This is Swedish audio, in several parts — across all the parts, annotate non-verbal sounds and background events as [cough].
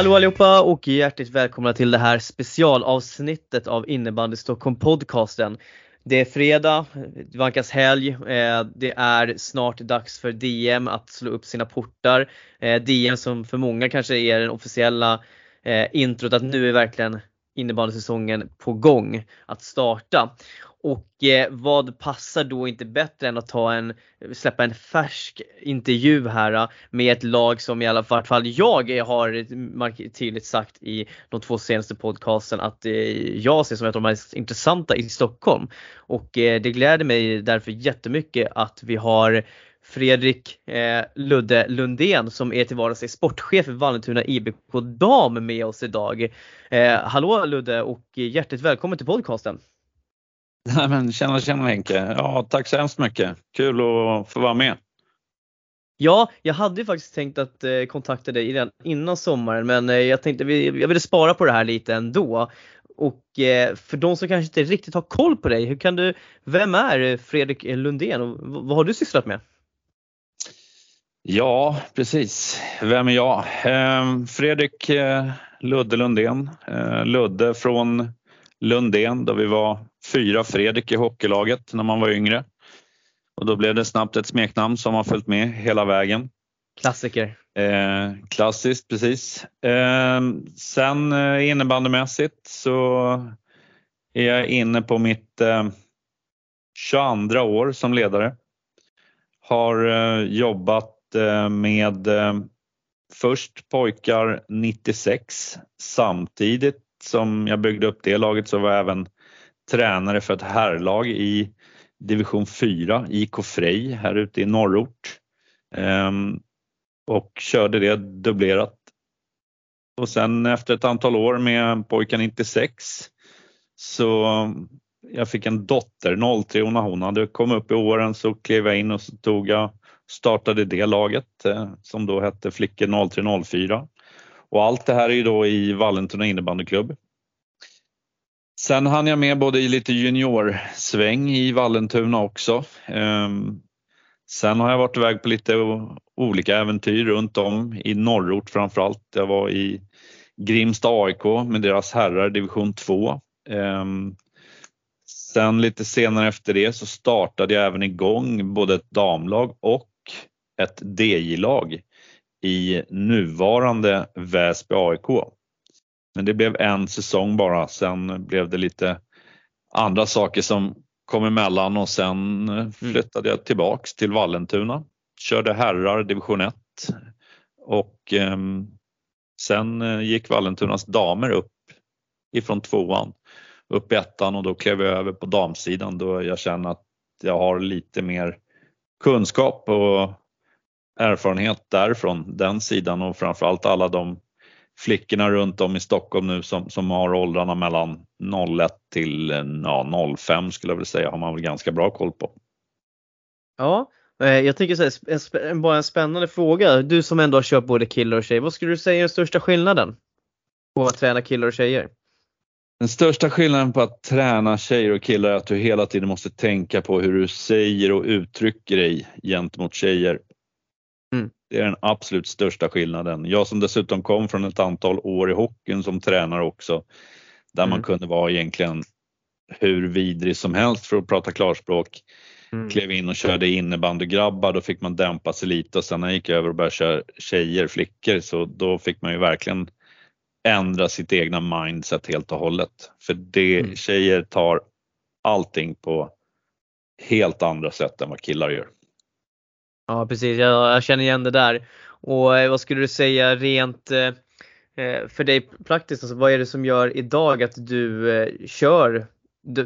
Hallå allihopa och hjärtligt välkomna till det här specialavsnittet av Innebandy Stockholm podcasten. Det är fredag, det vankas helg, eh, det är snart dags för DM att slå upp sina portar. Eh, DM som för många kanske är den officiella eh, introt att nu är verkligen innebandysäsongen på gång att starta. Och eh, vad passar då inte bättre än att ta en, släppa en färsk intervju här eh, med ett lag som i alla fall jag har tydligt sagt i de två senaste podcasten att eh, jag ser som ett av de mest intressanta i Stockholm. Och eh, det gläder mig därför jättemycket att vi har Fredrik eh, Ludde Lundén som är till vardags sportchef för Vallentuna IBK Dam med oss idag. Eh, hallå Ludde och hjärtligt välkommen till podcasten. [laughs] Nej, men tjena, tjena Henke. Ja, tack så hemskt mycket. Kul att få vara med. Ja, jag hade ju faktiskt tänkt att eh, kontakta dig redan innan sommaren men eh, jag tänkte jag ville spara på det här lite ändå. Och eh, för de som kanske inte riktigt har koll på dig, hur kan du, vem är Fredrik Lundén och vad har du sysslat med? Ja, precis. Vem är jag? Eh, Fredrik Ludde Lundén. Ludde från Lundén då vi var fyra Fredrik i hockeylaget när man var yngre. Och då blev det snabbt ett smeknamn som har följt med hela vägen. Klassiker. Eh, klassiskt, precis. Eh, sen eh, innebandymässigt så är jag inne på mitt eh, 22 år som ledare. Har eh, jobbat eh, med eh, först pojkar 96 samtidigt som jag byggde upp det laget så var jag även tränare för ett herrlag i division 4, IK Frej här ute i norrort. Ehm, och körde det dubblerat. Och sen efter ett antal år med pojken 96 så jag fick en dotter 03 och när hon hade kommit upp i åren så klev jag in och så tog jag startade det laget eh, som då hette Flickor 0304. Och allt det här är ju då i Vallentuna innebandyklubb Sen hann jag med både i lite juniorsväng i Vallentuna också. Ehm, sen har jag varit iväg på lite olika äventyr runt om i norrort framförallt. Jag var i Grimsta AIK med deras herrar division 2. Ehm, sen lite senare efter det så startade jag även igång både ett damlag och ett DJ-lag i nuvarande Väsby AIK. Men det blev en säsong bara. Sen blev det lite andra saker som kom emellan och sen mm. flyttade jag tillbaks till Vallentuna. Körde herrar division 1 och eh, sen gick Vallentunas damer upp ifrån tvåan upp i ettan och då klev jag över på damsidan då jag känner att jag har lite mer kunskap och erfarenhet därifrån den sidan och framförallt alla de flickorna runt om i Stockholm nu som, som har åldrarna mellan 01 till ja, 05 skulle jag vilja säga har man väl ganska bra koll på. Ja, eh, jag tänker så här, bara en spännande fråga. Du som ändå har kört både killar och tjejer, vad skulle du säga är den största skillnaden på att träna killar och tjejer? Den största skillnaden på att träna tjejer och killar är att du hela tiden måste tänka på hur du säger och uttrycker dig gentemot tjejer. Det är den absolut största skillnaden. Jag som dessutom kom från ett antal år i hockeyn som tränare också, där mm. man kunde vara egentligen hur vidrig som helst för att prata klarspråk. Mm. Klev in och körde innebandygrabbar, då fick man dämpa sig lite och sen när jag gick över och började köra tjejer, flickor, så då fick man ju verkligen ändra sitt egna mindset helt och hållet. För det, mm. tjejer tar allting på helt andra sätt än vad killar gör. Ja precis, jag, jag känner igen det där. Och eh, vad skulle du säga rent eh, eh, för dig praktiskt, alltså, vad är det som gör idag att du eh, kör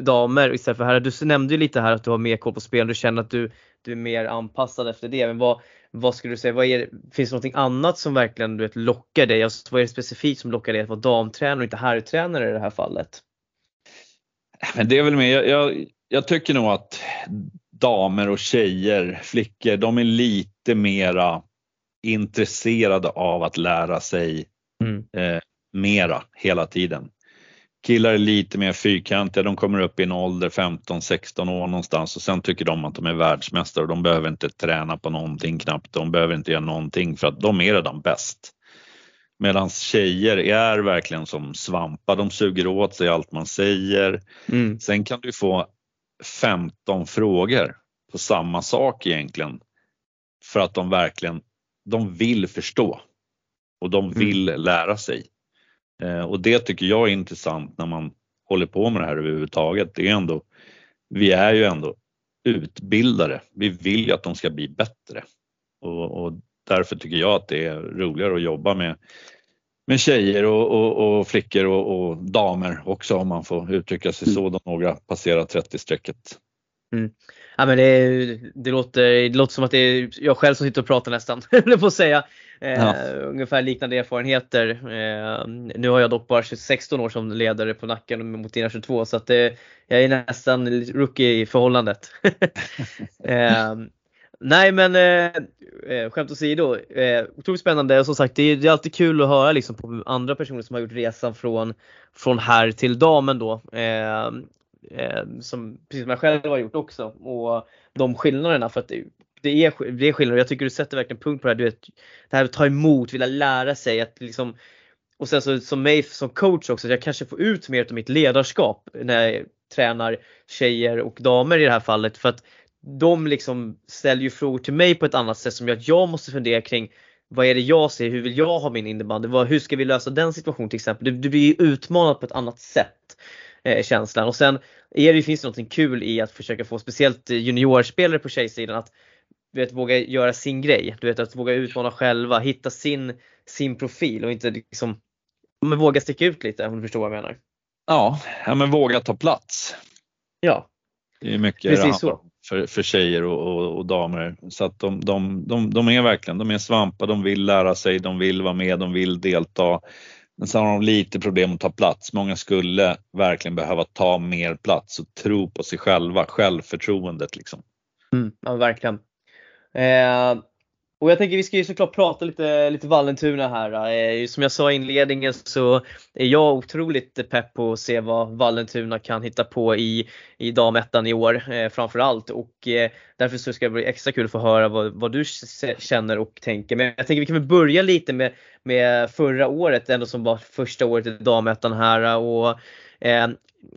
damer istället för herrar? Du nämnde ju lite här att du har mer koll på spel, du känner att du, du är mer anpassad efter det. Men vad, vad skulle du säga, vad är, finns det något annat som verkligen du vet, lockar dig? Alltså, vad är det specifikt som lockar dig att vara damtränare och inte herrtränare i det här fallet? Men det är väl mer, jag, jag, jag tycker nog att damer och tjejer, flickor, de är lite mera intresserade av att lära sig mm. eh, mera hela tiden. Killar är lite mer fyrkantiga, de kommer upp i en ålder 15-16 år någonstans och sen tycker de att de är världsmästare och de behöver inte träna på någonting knappt. De behöver inte göra någonting för att de är redan bäst. Medan tjejer är verkligen som svampar, de suger åt sig allt man säger. Mm. Sen kan du få 15 frågor på samma sak egentligen. För att de verkligen, de vill förstå och de mm. vill mm. lära sig. Eh, och det tycker jag är intressant när man håller på med det här överhuvudtaget. Det är ändå, vi är ju ändå utbildare. Vi vill ju att de ska bli bättre och, och därför tycker jag att det är roligare att jobba med, med tjejer och, och, och flickor och, och, damer också om man får uttrycka sig så då några passerar 30-strecket. Mm. Ja, men det, det, låter, det låter som att det är jag själv som sitter och pratar nästan, [laughs] eller på att säga. Eh, ja. Ungefär liknande erfarenheter. Eh, nu har jag dock bara 16 år som ledare på nacken mot dina 22 så att eh, jag är nästan rookie i förhållandet. [laughs] Nej men eh, eh, skämt åsido, eh, otroligt spännande och som sagt det är, det är alltid kul att höra liksom på andra personer som har gjort resan från, från här till damen då. Eh, eh, som, precis som jag själv har gjort också och de skillnaderna för att det, det är, det är skillnader. Jag tycker du sätter verkligen punkt på det här. Du vet, det här att ta emot, vilja lära sig att liksom och sen så som mig som coach också, att jag kanske får ut mer av mitt ledarskap när jag tränar tjejer och damer i det här fallet. För att de liksom ställer ju frågor till mig på ett annat sätt som gör att jag måste fundera kring vad är det jag ser, hur vill jag ha min innebandy, hur ska vi lösa den situationen till exempel. Du, du blir ju utmanad på ett annat sätt eh, känslan och sen är det, finns det något kul i att försöka få speciellt juniorspelare på tjejsidan att du vet, våga göra sin grej, du vet att våga utmana själva, hitta sin, sin profil och inte liksom men våga sticka ut lite om du förstår vad jag menar. Ja, ja men våga ta plats. Ja. Det är mycket Precis så för, för tjejer och, och, och, damer. Så att de, de, de, de är verkligen, de är svampar, de vill lära sig, de vill vara med, de vill delta. Men sen har de lite problem att ta plats. Många skulle verkligen behöva ta mer plats och tro på sig själva, självförtroendet liksom. Mm, ja, verkligen. Eh, och jag tänker vi ska ju såklart prata lite, lite Vallentuna här. Eh, som jag sa i inledningen så är jag otroligt pepp på att se vad Vallentuna kan hitta på i, i damettan i år eh, framförallt. Och eh, därför så ska det bli extra kul att få höra vad, vad du känner och tänker. Men jag tänker vi kan väl börja lite med, med förra året ändå som var första året i damettan här. Och, eh,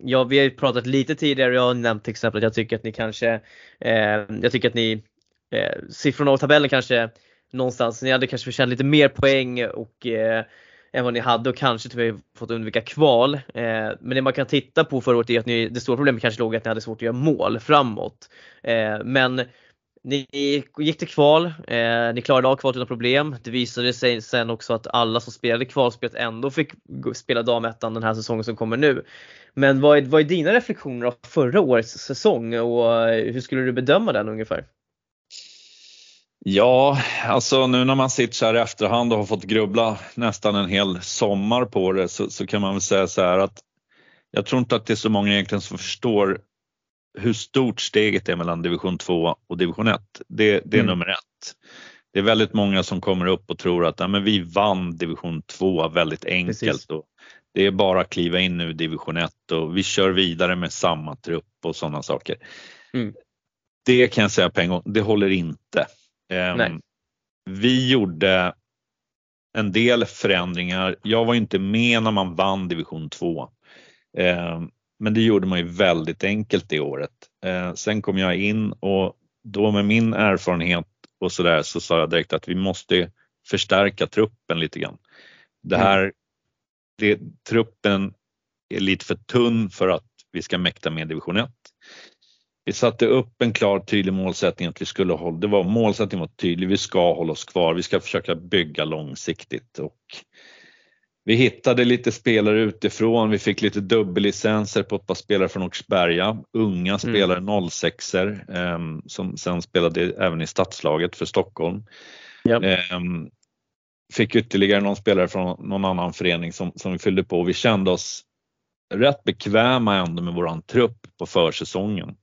Ja, vi har ju pratat lite tidigare och jag har nämnt till exempel att jag tycker att ni kanske, eh, jag tycker att ni eh, siffrorna och tabellen kanske någonstans, ni hade kanske förtjänat lite mer poäng och eh, än vad ni hade och kanske tyvärr fått undvika kval. Eh, men det man kan titta på förra året är att ni, det stora problemet kanske låg att ni hade svårt att göra mål framåt. Eh, men ni gick till kval, eh, ni klarade av kvalet utan problem. Det visade sig sen också att alla som spelade kvalspelet ändå fick spela damettan den här säsongen som kommer nu. Men vad är, vad är dina reflektioner av förra årets säsong och eh, hur skulle du bedöma den ungefär? Ja, alltså nu när man sitter så här i efterhand och har fått grubbla nästan en hel sommar på det så, så, kan man väl säga så här att jag tror inte att det är så många egentligen som förstår hur stort steget är mellan division 2 och division 1. Det, det är mm. nummer ett. Det är väldigt många som kommer upp och tror att ja, men vi vann division 2 väldigt enkelt. Och det är bara att kliva in nu i division 1 och vi kör vidare med samma trupp och sådana saker. Mm. Det kan jag säga på en gång, det håller inte. Um, vi gjorde en del förändringar. Jag var inte med när man vann division 2. Um, men det gjorde man ju väldigt enkelt det året. Uh, sen kom jag in och då med min erfarenhet och så där så sa jag direkt att vi måste förstärka truppen lite grann. Det mm. här, det, truppen är lite för tunn för att vi ska mäkta med division 1. Vi satte upp en klar tydlig målsättning att vi skulle hålla, det var målsättningen var tydlig, vi ska hålla oss kvar, vi ska försöka bygga långsiktigt och vi hittade lite spelare utifrån, vi fick lite dubbellicenser på ett par spelare från Åkersberga, unga mm. spelare, mm. 06er eh, som sen spelade även i stadslaget för Stockholm. Yep. Eh, fick ytterligare någon spelare från någon annan förening som, som vi fyllde på vi kände oss rätt bekväma ändå med våran trupp på försäsongen.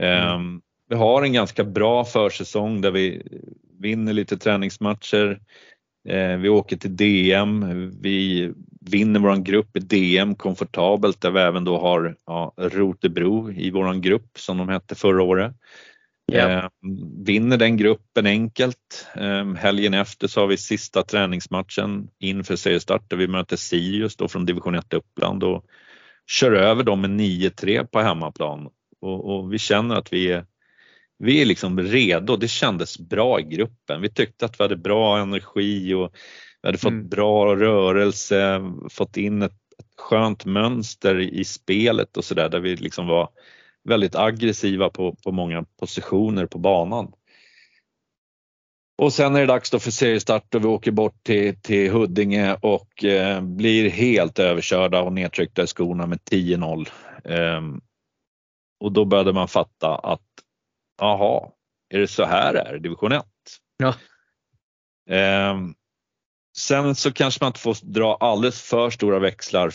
Mm. Ehm, vi har en ganska bra försäsong där vi vinner lite träningsmatcher. Ehm, vi åker till DM, vi vinner våran grupp i DM komfortabelt där vi även då har ja, Rotebro i våran grupp som de hette förra året. Eh, vinner den gruppen enkelt. Eh, helgen efter så har vi sista träningsmatchen inför seriestart där vi möter Sirius då från division 1 Uppland och kör över dem med 9-3 på hemmaplan och, och, vi känner att vi är, vi är liksom redo. Det kändes bra i gruppen. Vi tyckte att vi hade bra energi och vi hade fått mm. bra rörelse, fått in ett, ett skönt mönster i spelet och sådär där vi liksom var väldigt aggressiva på, på många positioner på banan. Och sen är det dags då för seriestart och vi åker bort till, till Huddinge och eh, blir helt överkörda och nedtryckta i skorna med 10-0. Eh, och då började man fatta att jaha, är det så här är division 1? Ja. Eh, sen så kanske man inte får dra alldeles för stora växlar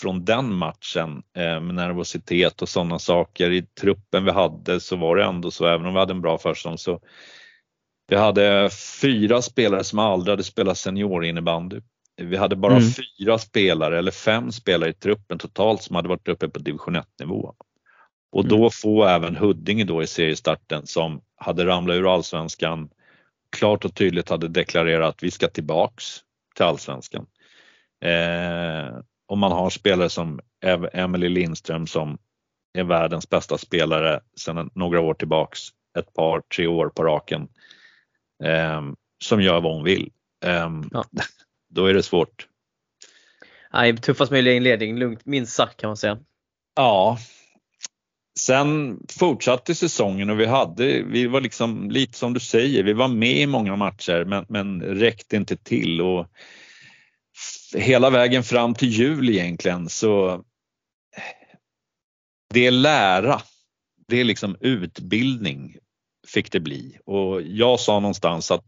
från den matchen eh, med nervositet och sådana saker. I truppen vi hade så var det ändå så, även om vi hade en bra försäsong, så vi hade fyra spelare som aldrig hade spelat seniorinnebandy. Vi hade bara mm. fyra spelare eller fem spelare i truppen totalt som hade varit uppe på division 1 nivå. Och då mm. få även Huddinge då i seriestarten som hade ramlat ur allsvenskan klart och tydligt hade deklarerat att vi ska tillbaks till allsvenskan. Eh, och man har spelare som Emily Lindström som är världens bästa spelare sedan några år tillbaks, ett par, tre år på raken, eh, som gör vad hon vill. Eh, ja. [laughs] Då är det svårt. Nej, tuffast möjliga inledning, lugnt minst sagt kan man säga. Ja. Sen fortsatte säsongen och vi hade, vi var liksom lite som du säger, vi var med i många matcher men, men räckte inte till och hela vägen fram till jul egentligen så det är lära. Det är liksom utbildning fick det bli och jag sa någonstans att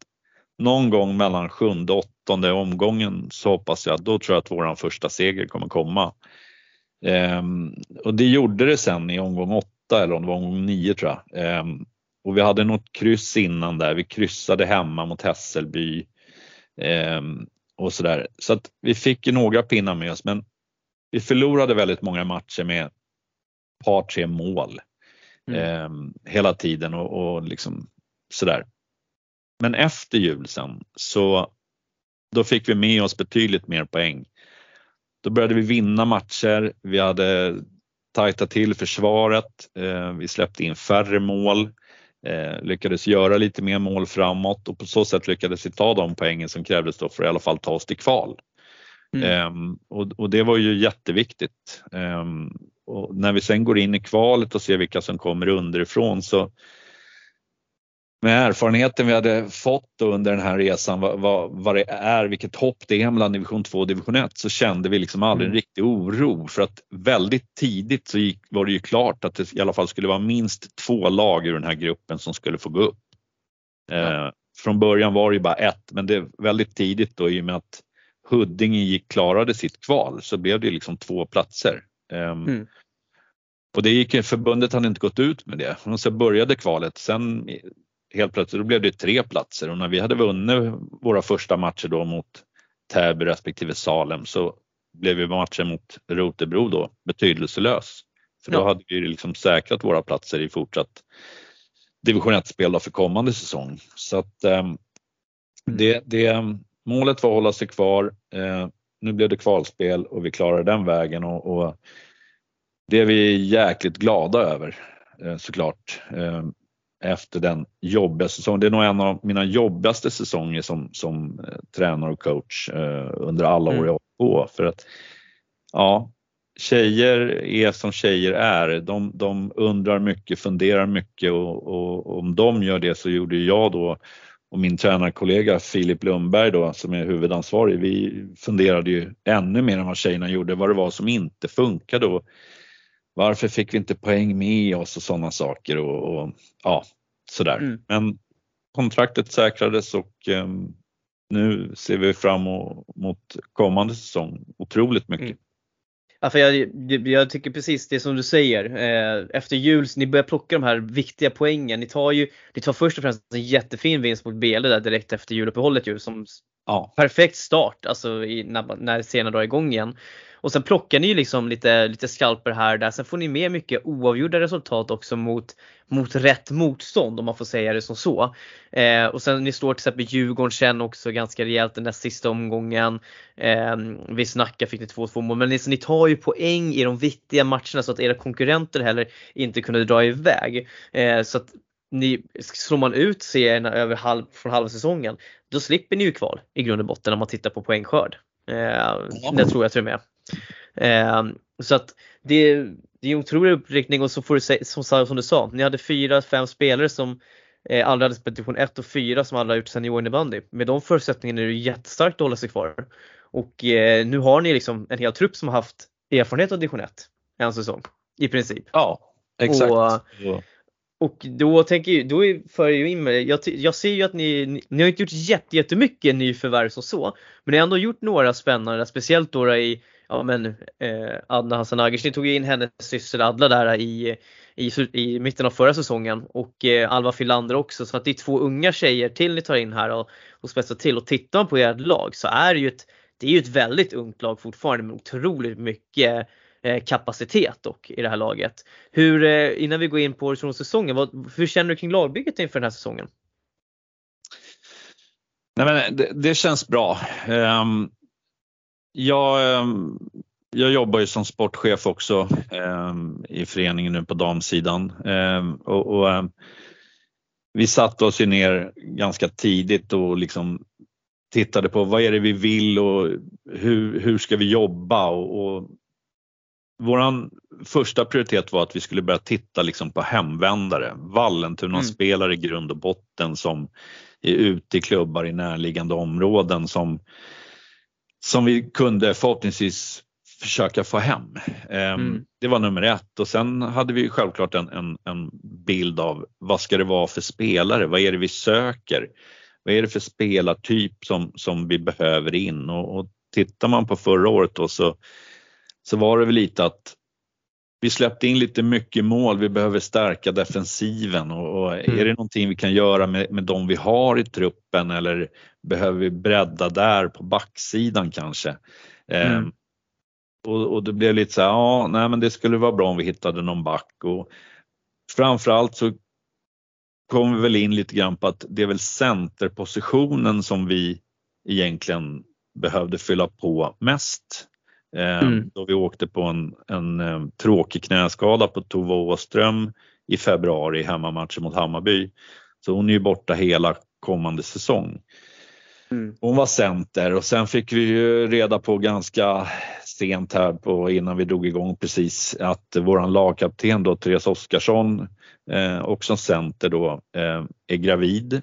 någon gång mellan sjunde och åttonde omgången så hoppas jag, då tror jag att våran första seger kommer komma. Ehm, och det gjorde det sen i omgång åtta eller om det var omgång nio tror jag. Ehm, och vi hade något kryss innan där, vi kryssade hemma mot Hässelby. Ehm, och sådär. Så att vi fick ju några pinnar med oss men vi förlorade väldigt många matcher med ett par tre mål mm. eh, hela tiden och, och liksom sådär. Men efter jul sen så då fick vi med oss betydligt mer poäng. Då började vi vinna matcher. Vi hade tajtat till försvaret. Eh, vi släppte in färre mål eh, lyckades göra lite mer mål framåt och på så sätt lyckades vi ta de poängen som krävdes då för att i alla fall ta oss till kval. Mm. Eh, och, det var ju jätteviktigt. Eh, och när vi sen går in i kvalet och ser vilka som kommer underifrån så med erfarenheten vi hade fått under den här resan, vad, vad, vad, det är, vilket hopp det är mellan division 2 och division 1 så kände vi liksom aldrig en mm. riktig oro för att väldigt tidigt så gick, var det ju klart att det i alla fall skulle vara minst två lag ur den här gruppen som skulle få gå upp. Eh, från början var det ju bara ett men det väldigt tidigt då i och med att Huddinge gick, klarade sitt kval så blev det liksom två platser. Eh, mm. Och det gick, förbundet hade inte gått ut med det. Och så började kvalet. Sen helt plötsligt då blev det tre platser och när vi hade vunnit våra första matcher då mot Täby respektive Salem så blev ju matchen mot Rotebro då betydelselös. För då ja. hade vi liksom säkrat våra platser i fortsatt division 1-spel för kommande säsong. Så att eh, det, det, målet var att hålla sig kvar. Eh, nu blev det kvalspel och vi klarade den vägen och, och det är vi jäkligt glada över eh, såklart. Efter den jobbiga säsongen. Det är nog en av mina jobbigaste säsonger som, som eh, tränare och coach eh, under alla år mm. jag har på. För att ja, tjejer är som tjejer är. De, de undrar mycket, funderar mycket och, och, om de gör det så gjorde jag då och min tränarkollega Filip Lundberg då som är huvudansvarig, vi funderade ju ännu mer än vad tjejerna gjorde vad det var som inte funkade och varför fick vi inte poäng med oss och sådana saker och, och ja, sådär. Mm. Men kontraktet säkrades och eh, nu ser vi fram emot kommande säsong otroligt mycket. Mm. Ja, för jag, jag, tycker precis det som du säger. Eh, efter jul, ni börjar plocka de här viktiga poängen. Ni tar ju, ni tar först och främst en jättefin vinst mot Bele där direkt efter juluppehållet ju som ja. perfekt start alltså i, när, när serien drar igång igen. Och sen plockar ni ju liksom lite, lite skalper här och där. Sen får ni med mycket oavgjorda resultat också mot, mot rätt motstånd om man får säga det som så. Eh, och sen ni slår till exempel Djurgården sen också ganska rejält den där sista omgången. Eh, vid snackar fick ni 2-2 mål men ni, ni tar ju poäng i de viktiga matcherna så att era konkurrenter heller inte kunde dra iväg. Eh, så att ni, slår man ut serierna över halv, från halva säsongen då slipper ni ju kval i grund och botten om man tittar på poängskörd. Eh, ja. Det tror jag till och med. Eh, så att det, det är en otrolig uppryckning och så får du som, som du sa, ni hade fyra, fem spelare som eh, aldrig hade division 1 och 4 som aldrig har gjort seniorinnebandy. Med de förutsättningarna är det jättestarkt att hålla sig kvar. Och eh, nu har ni liksom en hel trupp som har haft erfarenhet av division 1 en säsong i princip. Ja, exakt. Och, och då tänker jag, då för jag in mig, jag, jag ser ju att ni, ni, ni har inte gjort jättemycket nyförvärv som så, men ni har ändå gjort några spännande, speciellt då i ja men eh, Adna Hasanagic, ni tog ju in hennes syster Adla där i, i, i mitten av förra säsongen och eh, Alva Filander också. Så att det är två unga tjejer till ni tar in här och, och spetsar till. Och tittar man på ert lag så är det ju ett, det är ju ett väldigt ungt lag fortfarande med otroligt mycket eh, Eh, kapacitet dock i det här laget. Hur, eh, innan vi går in på säsongen, vad, hur känner du kring lagbygget inför den här säsongen? Nej, men det, det känns bra. Um, jag, ehm, jag jobbar ju som sportchef också ehm, i föreningen nu på damsidan och, och vi satte oss ju ner ganska tidigt och liksom tittade på vad är det vi vill och hur, hur ska vi jobba och, och våran första prioritet var att vi skulle börja titta liksom på hemvändare, Vallentuna-spelare mm. i grund och botten som är ute i klubbar i närliggande områden som som vi kunde förhoppningsvis försöka få hem. Ehm, mm. Det var nummer ett och sen hade vi självklart en, en, en, bild av vad ska det vara för spelare? Vad är det vi söker? Vad är det för spelartyp som, som vi behöver in? Och, och tittar man på förra året då så, så var det väl lite att vi släppte in lite mycket mål, vi behöver stärka defensiven och, och mm. är det någonting vi kan göra med, med de vi har i truppen eller behöver vi bredda där på backsidan kanske? Mm. Ehm, och, och, det blev lite så här, ja, nej men det skulle vara bra om vi hittade någon back och framförallt så kom vi väl in lite grann på att det är väl centerpositionen som vi egentligen behövde fylla på mest. Ehm, mm. Då vi åkte på en, en, ehm, tråkig knäskada på Tove Åström i februari hemmamatchen mot Hammarby. Så hon är ju borta hela kommande säsong. Mm. Hon var center och sen fick vi ju reda på ganska sent här på, innan vi drog igång precis att våran lagkapten då Therese Oskarsson, eh, också center då, eh, är gravid.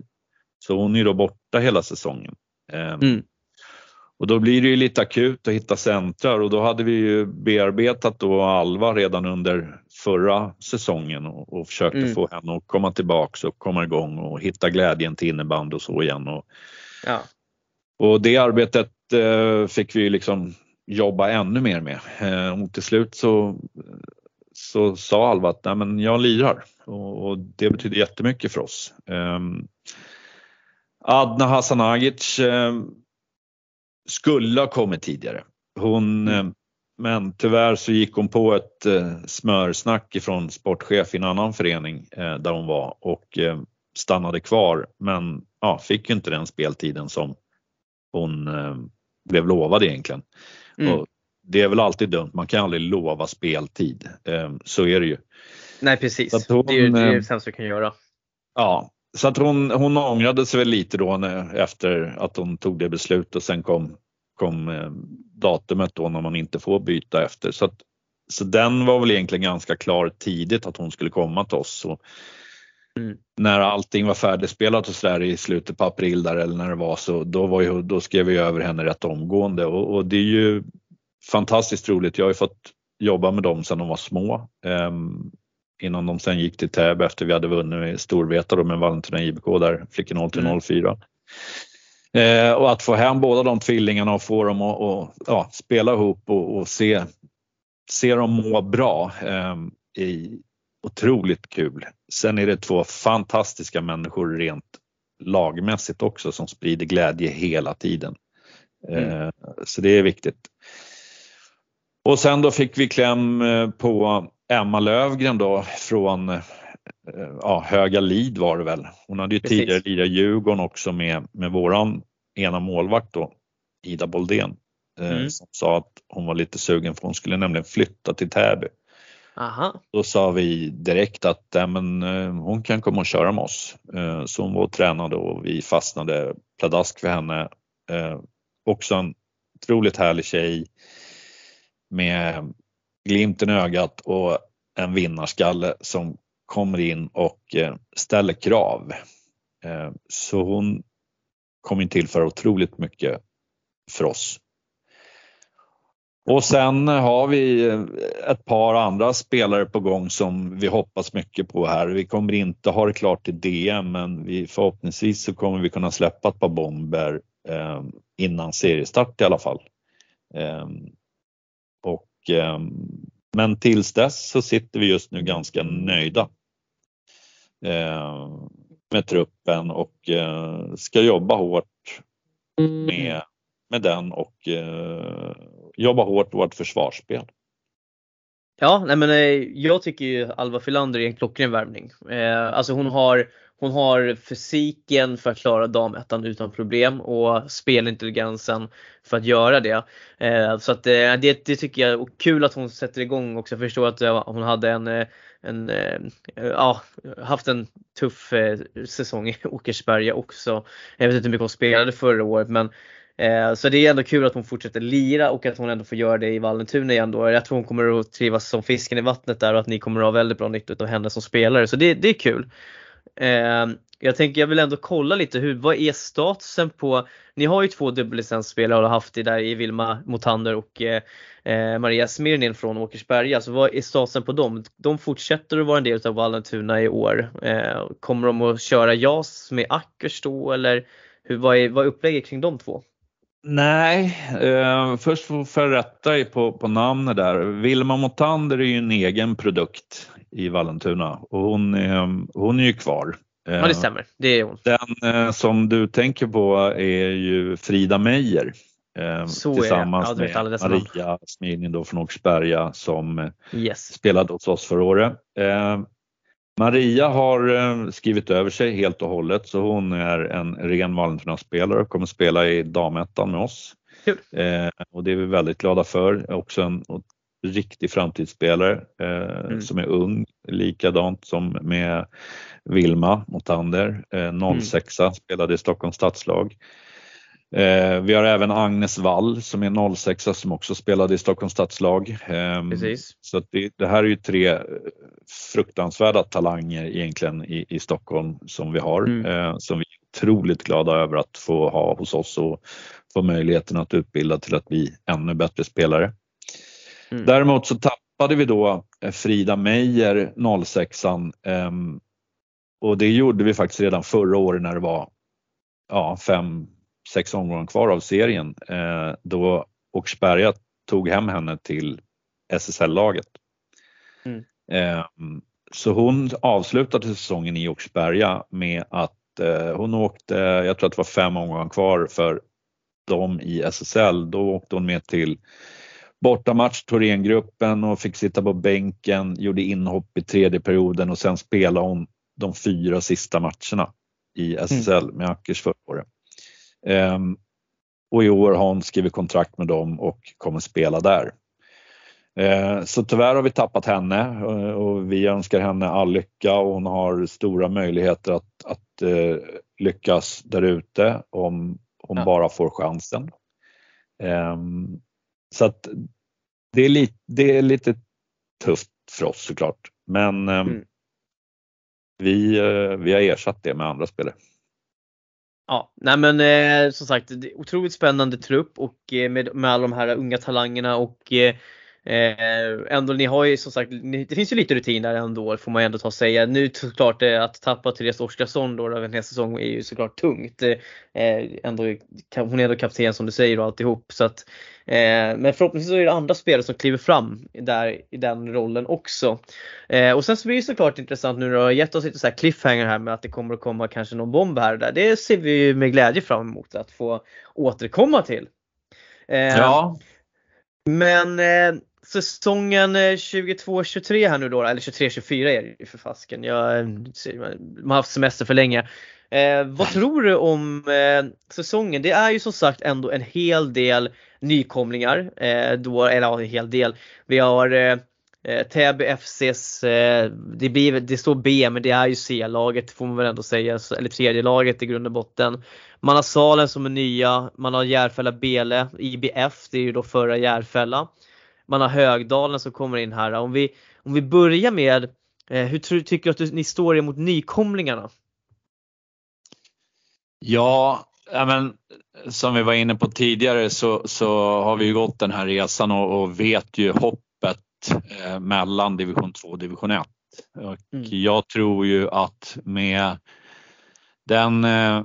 Så hon är då borta hela säsongen. Eh, mm. Och då blir det ju lite akut att hitta centrar och då hade vi ju bearbetat då Alva redan under förra säsongen och, och försökte mm. få henne att komma tillbaks och komma igång och hitta glädjen till innebandy och så igen. Och, ja. och det arbetet eh, fick vi liksom jobba ännu mer med. Eh, och till slut så, så sa Alva att Nej, men jag lirar och, och det betyder jättemycket för oss. Eh, Adna Hasanagic eh, skulle ha kommit tidigare. Hon, mm. Eh, men tyvärr så gick hon på ett eh, smörsnack ifrån sportchef i en annan förening eh, där hon var och stannade kvar men ja, fick inte den speltiden som hon blev lovad egentligen. Mm. Det är väl alltid dumt, man kan aldrig lova speltid. Så är det ju. Nej precis, hon, det är ju det sämsta du kan göra. Ja, så att hon, hon ångrade sig väl lite då när, efter att hon tog det beslutet och sen kom, kom eh, datumet då när man inte får byta efter. Så, att, så den var väl egentligen ganska klar tidigt att hon skulle komma till oss. Och mm. När allting var färdigspelat och sådär i slutet på april där eller när det var så då, var ju, då skrev vi över henne rätt omgående och, och det är ju fantastiskt roligt. Jag har ju fått jobba med dem sedan de var små. Um, innan de sen gick till Täby efter vi hade vunnit Storvreta med Vallentuna IBK där, flickor 0 till 04. Mm. Eh, och att få hem båda de tvillingarna och få dem att och, ja, spela ihop och, och, se, se dem må bra eh, är otroligt kul. Sen är det två fantastiska människor rent lagmässigt också som sprider glädje hela tiden. Mm. Så det är viktigt. Och sen då fick vi kläm på Emma Lövgren då från ja, Höga Lid var det väl. Hon hade ju Precis. tidigare lirat Djurgården också med, med våran ena målvakt då, Ida Boldén. Mm. Som sa att hon var lite sugen för hon skulle nämligen flytta till Täby. Aha. Då sa vi direkt att äh, men, hon kan komma och köra med oss. Så hon var och tränade och vi fastnade pladask för henne. Också en otroligt härlig tjej med glimten i ögat och en vinnarskalle som kommer in och eh, ställer krav. Eh, så hon kom in tillföra otroligt mycket för oss. Och sen har vi eh, ett par andra spelare på gång som vi hoppas mycket på här. Vi kommer inte ha det klart till DM men vi, förhoppningsvis så kommer vi kunna släppa ett par bomber eh, innan seriestart i alla fall. Eh, Ehm, men tills dess så sitter vi just nu ganska nöjda ehm, med truppen och eh, ska jobba hårt med, med den och eh, jobba hårt vårt försvarsspel. Ja, nej men eh, jag tycker ju Alva Filander är en klockren värvning. Alltså hon har, hon har fysiken för att klara damettan utan problem och spelintelligensen för att göra det. Eh, så att eh, det, det tycker jag, och kul att hon sätter igång också. Jag förstår att eh, hon hade en, en ja, haft en tuff säsong i Åkersberga också. Jag vet inte hur mycket hon spelade förra året men så det är ändå kul att hon fortsätter lira och att hon ändå får göra det i Vallentuna igen då. Jag tror hon kommer att trivas som fisken i vattnet där och att ni kommer att ha väldigt bra nytta av henne som spelare. Så det, det är kul. Eh, jag tänker jag vill ändå kolla lite hur, vad är statusen på, ni har ju två dubbellicensspelare och har haft det där i Vilma Motander och eh, eh Maria Smirnin från Åkersberga. Så vad är statusen på dem? De fortsätter att vara en del av Vallentuna i år. Ehm, kommer de att köra JAS med Ackers då eller hur, vad, är, vad är upplägget kring de två? Nej, eh, först får jag rätta dig på, på namnet där. Vilma Motander är ju en egen produkt i Vallentuna och hon, eh, hon är ju kvar. Eh, ja det stämmer, det är hon. Den eh, som du tänker på är ju Frida Meijer. Eh, tillsammans med Maria Smidning då från Åkersberga som eh, yes. spelade hos oss förra året. Maria har eh, skrivit över sig helt och hållet så hon är en ren Vallentuna-spelare och kommer spela i damettan med oss. Eh, och det är vi väldigt glada för. Också en riktig framtidsspelare eh, mm. som är ung, likadant som med Vilma Motander, eh, 06 mm. spelade i Stockholms stadslag. Eh, vi har även Agnes Wall som är 06 som också spelade i Stockholms stadslag. Eh, Precis. Så det, det, här är ju tre fruktansvärda talanger egentligen i, i Stockholm som vi har, mm. eh, som vi är otroligt glada över att få ha hos oss och få möjligheten att utbilda till att bli ännu bättre spelare. Mm. Däremot så tappade vi då eh, Frida Meijer 06 eh, och det gjorde vi faktiskt redan förra året när det var ja, fem, sex omgångar kvar av serien eh, då Åkersberga tog hem henne till SSL-laget. Mm. Eh, så hon avslutade säsongen i Åkersberga med att eh, hon åkte, jag tror att det var fem omgångar kvar för dem i SSL. Då åkte hon med till bortamatch, Thorengruppen och fick sitta på bänken, gjorde inhopp i tredje perioden och sen spelade hon de fyra sista matcherna i SSL mm. med Ackers förra året. Um, och i år har hon skrivit kontrakt med dem och kommer spela där. Uh, så tyvärr har vi tappat henne och vi önskar henne all lycka och hon har stora möjligheter att, att uh, lyckas där ute om hon ja. bara får chansen. Um, så att det är, lite, det är lite tufft för oss såklart. Men mm. vi, uh, vi har ersatt det med andra spelare. Ja, nej men eh, som sagt, det är otroligt spännande trupp och eh, med, med alla de här unga talangerna och eh, Eh, ändå, ni har ju som sagt, ni, det finns ju lite rutin där ändå får man ändå ta och säga. Nu såklart eh, att tappa Therese Oskarsson då över en hel säsong är ju såklart tungt. Eh, ändå, hon är ändå kapten som du säger och alltihop. Så att, eh, men förhoppningsvis är det andra spelare som kliver fram där, i den rollen också. Och sen så blir det såklart intressant nu då, gett oss lite så här cliffhanger här med att det kommer att komma kanske någon bomb här och där. Det ser vi med glädje fram emot att få återkomma till. Ja. Men säsongen 22-23 här nu då, eller 23-24 är det ju för fasken. Jag, man har haft semester för länge. Eh, vad [laughs] tror du om eh, säsongen? Det är ju som sagt ändå en hel del nykomlingar. Eh, då, eller ja, en hel del. Vi har eh, eh Täby FCs, eh, det, blir, det står B men det är ju C-laget får man väl ändå säga, eller tredje laget i grund och botten. Man har Salen som är nya, man har Järfälla Bele, IBF, det är ju då förra Järfälla man har Högdalen som kommer in här. Om vi, om vi börjar med, eh, hur tror, tycker du att ni står emot nykomlingarna? Ja, men, som vi var inne på tidigare så, så har vi ju gått den här resan och, och vet ju hoppet eh, mellan division 2 och division 1. Och mm. Jag tror ju att med den eh,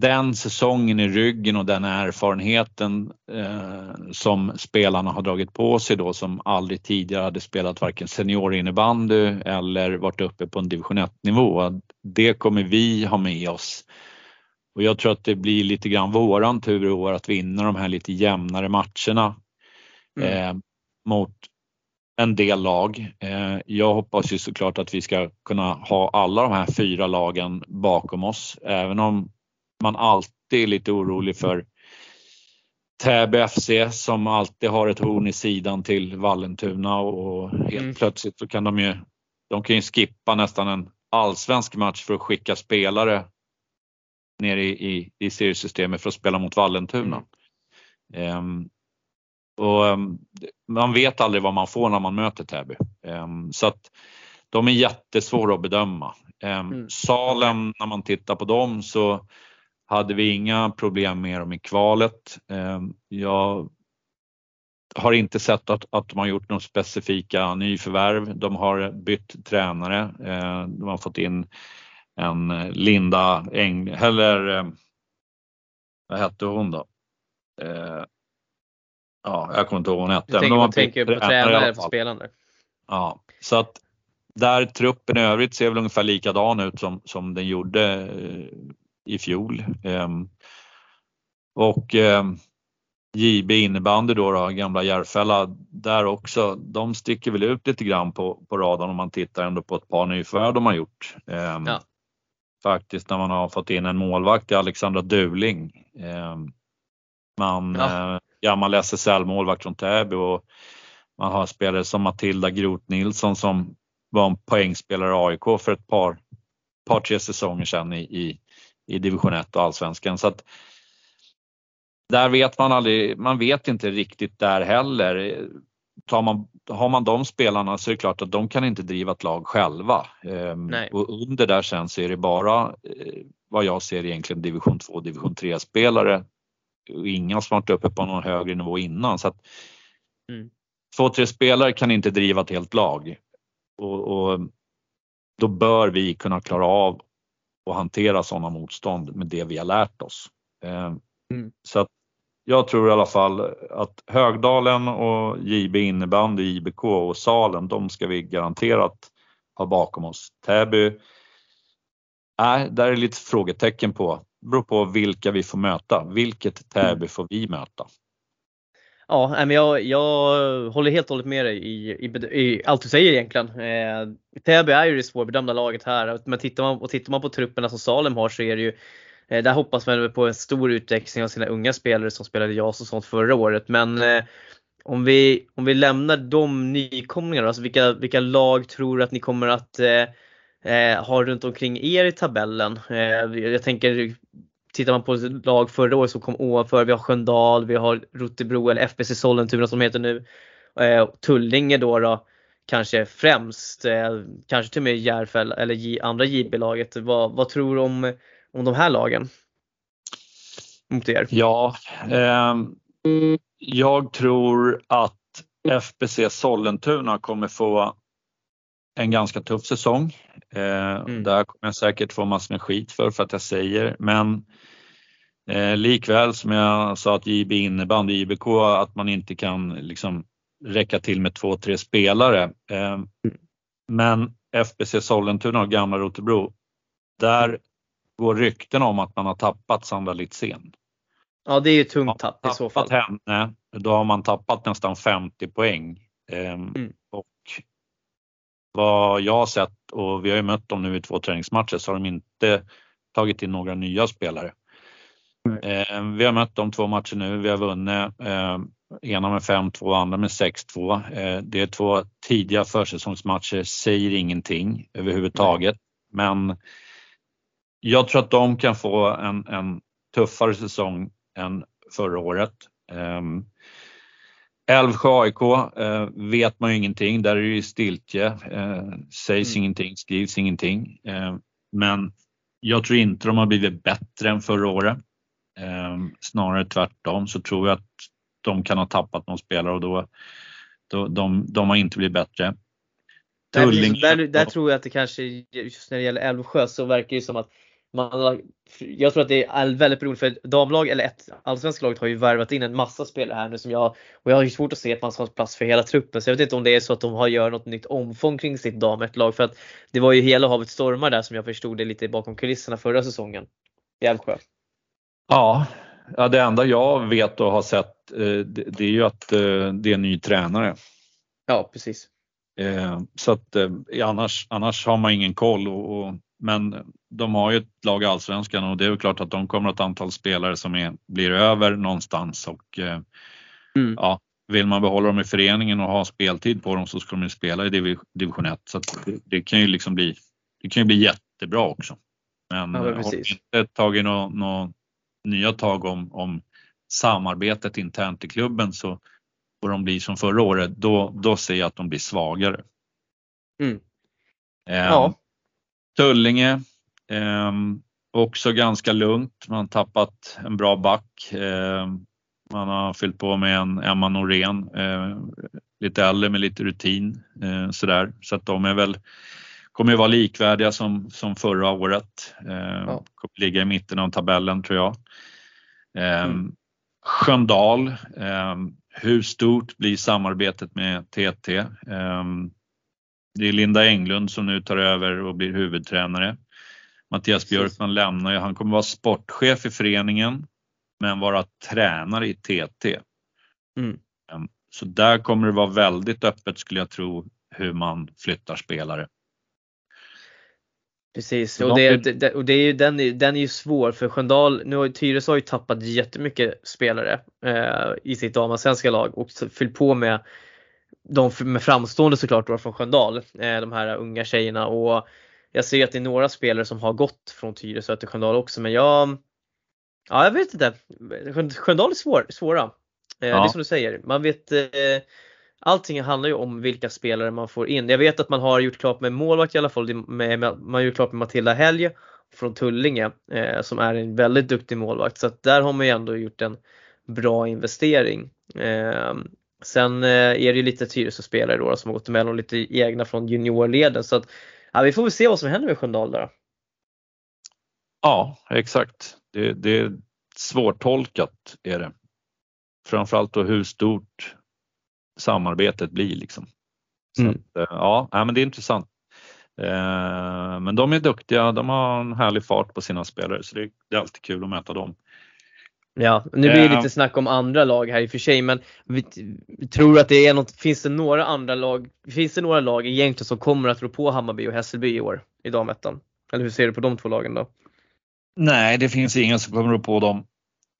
den säsongen i ryggen och den erfarenheten eh, som spelarna har dragit på sig då som aldrig tidigare hade spelat varken seniorinnebandy eller varit uppe på en division 1 nivå. Det kommer vi ha med oss. Och jag tror att det blir lite grann våran tur i år att vinna de här lite jämnare matcherna mm. eh, mot en del lag. Eh, jag hoppas ju såklart att vi ska kunna ha alla de här fyra lagen bakom oss, även om man alltid är lite orolig för Täby FC som alltid har ett horn i sidan till Vallentuna och helt mm. plötsligt så kan de ju, de kan ju skippa nästan en allsvensk match för att skicka spelare ner i, i, i seriesystemet för att spela mot Vallentuna. Mm. Um, och um, man vet aldrig vad man får när man möter Täby. Um, så att de är jättesvåra att bedöma. Mm. Salem, när man tittar på dem så hade vi inga problem med dem i kvalet. Ehm, jag har inte sett att, att de har gjort några specifika nyförvärv. De har bytt tränare. Ehm, de har fått in en Linda Eng, eller ehm, vad hette hon då? Ja, jag kommer inte ihåg vad hon hette. Du tänker, på tränare för spelande? Ja, så att där truppen i övrigt ser väl ungefär likadan ut som, som den gjorde eh, i fjol. Ehm, och ehm, JB innebandy då, då gamla Järfälla, där också, de sticker väl ut lite grann på, på radarn om man tittar ändå på ett par nyförvärv de har gjort. Ehm, ja. Faktiskt när man har fått in en målvakt, Alexandra Duling. Man, ja. eh, gammal SSL-målvakt från Täby och man har spelare som Matilda Groth Nilsson som var en poängspelare i AIK för ett par, par tre säsonger sedan i, i, i division 1 och allsvenskan. Så att där vet man aldrig, man vet inte riktigt där heller. Tar man, har man de spelarna så är det klart att de kan inte driva ett lag själva. Ehm, Nej. Och under där sen så är det bara eh, vad jag ser egentligen division 2 och division 3 spelare. Inga som varit uppe på någon högre nivå innan. Så att mm. Två, tre spelare kan inte driva ett helt lag. Och, och då bör vi kunna klara av och hantera sådana motstånd med det vi har lärt oss. Eh, mm. Så att jag tror i alla fall att Högdalen och JB innebandy, IBK och Salen, de ska vi garanterat ha bakom oss. Täby, nej, där är lite frågetecken på. Det beror på vilka vi får möta. Vilket Täby mm. får vi möta? Ja, men jag, jag håller helt och hållet med dig i, i, i allt du säger egentligen. Eh, Täby är ju det svårbedömda laget här. Men tittar man, och tittar man på trupperna som Salem har så är det ju eh, där hoppas man på en stor utväxling av sina unga spelare som spelade JAS och sånt förra året. Men eh, om, vi, om vi lämnar de nykomlingarna, alltså vilka, vilka lag tror du att ni kommer att eh, eh ha runt omkring er i tabellen? Eh, jag tänker tittar man på lag förra året som kom ovanför, vi har Sköndal, vi har Rotebro eller FBC Sollentuna som heter nu. Eh, Tullinge då, då kanske främst, eh, kanske till och med Järfäll eller andra JB-laget. Vad, vad tror du om, om de här lagen? Mot er? Ja, eh, jag tror att FBC Sollentuna kommer få en ganska tuff säsong. Eh, mm. Där kommer jag säkert få massor med skit för, för att jag säger, men eh, likväl som jag sa att JB innebandy, IBK, att man inte kan liksom räcka till med två, tre spelare. Eh, mm. Men FBC Sollentuna och Gamla Rotebro, där går rykten om att man har tappat Sandra Litzén. Ja, det är ju tungt tapp i så fall. henne, då har man tappat nästan 50 poäng. Ehm, mm. Och vad jag har sett och vi har ju mött dem nu i två träningsmatcher så har de inte tagit in några nya spelare. Mm. Vi har mött dem två matcher nu, vi har vunnit ehm, ena med 5-2, andra med 6-2. Ehm, det är två tidiga försäsongsmatcher, säger ingenting överhuvudtaget. Men jag tror att de kan få en, en tuffare säsong än förra året. Um, Älvsjö AIK eh, vet man ju ingenting, där är det ju stiltje. Eh, sägs mm. ingenting, skrivs ingenting. Eh, men jag tror inte de har blivit bättre än förra året. Eh, snarare tvärtom så tror jag att de kan ha tappat någon spelare och då, då de, de har inte blivit bättre. Tulling, där, där, tror jag att det kanske, just när det gäller Älvsjö så verkar det som att man, jag tror att det är väldigt beroende för damlag eller ett allsvenska laget har ju värvat in en massa spelare här nu som jag och jag har ju svårt att se att man ska ha plats för hela truppen så jag vet inte om det är så att de har gör något nytt omfång kring sitt dametlag för att det var ju hela havet stormar där som jag förstod det lite bakom kulisserna förra säsongen i Älvsjö. Ja, ja, det enda jag vet och har sett eh, det är ju att eh, det är en ny tränare. Ja, precis. Eh, så att annars, annars har man ingen koll och men de har ju ett lag i Allsvenskan och det är väl klart att de kommer att ha ett antal spelare som är, blir över någonstans och eh, mm. ja, vill man behålla dem i föreningen och ha speltid på dem så ska de ju spela i division 1 så det, det, kan ju liksom bli, det kan ju bli jättebra också. Men, ja, men har inte tagit några nå nya tag om, om samarbetet internt i klubben så får de bli som förra året, då, då ser jag att de blir svagare. Mm. Um, ja. Tullinge, eh, också ganska lugnt. Man har tappat en bra back. Eh, man har fyllt på med en Emma Norén, eh, lite äldre med lite rutin eh, sådär. Så att de är väl, kommer ju vara likvärdiga som, som förra året. Eh, ja. Kommer ligga i mitten av tabellen tror jag. Eh, mm. Sköndal, eh, hur stort blir samarbetet med TT? Det är Linda Englund som nu tar över och blir huvudtränare. Mattias Björkman lämnar ju. Han kommer vara sportchef i föreningen men vara tränare i TT. Mm. Ehm, så där kommer det vara väldigt öppet skulle jag tro hur man flyttar spelare. Precis, och, det, det, och det är ju, den, den är ju svår för Sköndal, nu har Tyresö har ju tappat jättemycket spelare eh, i sitt damallsvenska lag och fyllt på med de med framstående såklart då från Sköndal, eh, de här unga tjejerna och jag ser att det är några spelare som har gått från Tyresö till Sköndal också men jag Ja jag vet inte. Sköndal är svår, svåra. Ja. Eh, det är som du säger, man vet eh, Allting handlar ju om vilka spelare man får in. Jag vet att man har gjort klart med målvakt i alla fall, med, man har gjort klart med Matilda Helge från Tullinge som är en väldigt duktig målvakt så att där har man ju ändå gjort en bra investering. Sen eh, är det ju lite Tyresö-spelare då som har gått emellan och lite egna från juniorleden så att ja, vi får väl se vad som händer med Sköndal där. Ja, exakt. Det, det är svårtolkat är det. Framförallt då hur stort samarbetet blir liksom. Så mm. att, eh, ja, men det är intressant. Eh, men de är duktiga, de har en härlig fart på sina spelare så det är alltid kul att möta dem. Ja, nu blir det lite snack om andra lag här i och för sig men vi, vi tror att det är något, finns det några andra lag, finns det några lag egentligen som kommer att rå på Hammarby och Hässelby i år i damettan? Eller hur ser du på de två lagen då? Nej, det finns ingen som kommer att rå på dem.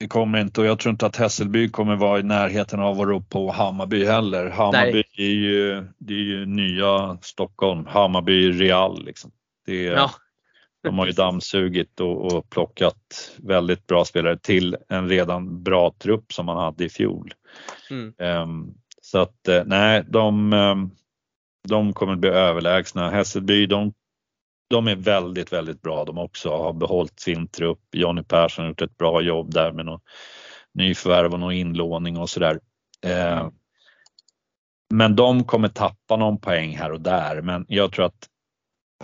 Det kommer inte och jag tror inte att Hässelby kommer vara i närheten av att rå på Hammarby heller. Hammarby är ju, det är ju nya Stockholm, Hammarby Real liksom. Det är, ja. De har ju dammsugit och, och plockat väldigt bra spelare till en redan bra trupp som man hade i fjol. Mm. Um, så att eh, nej, de, um, de kommer bli överlägsna. Hässelby, de, de är väldigt, väldigt bra de också, har behållit sin trupp. Jonny Persson har gjort ett bra jobb där med någon nyförvärv och någon inlåning och sådär. Uh, Men de kommer tappa någon poäng här och där. Men jag tror att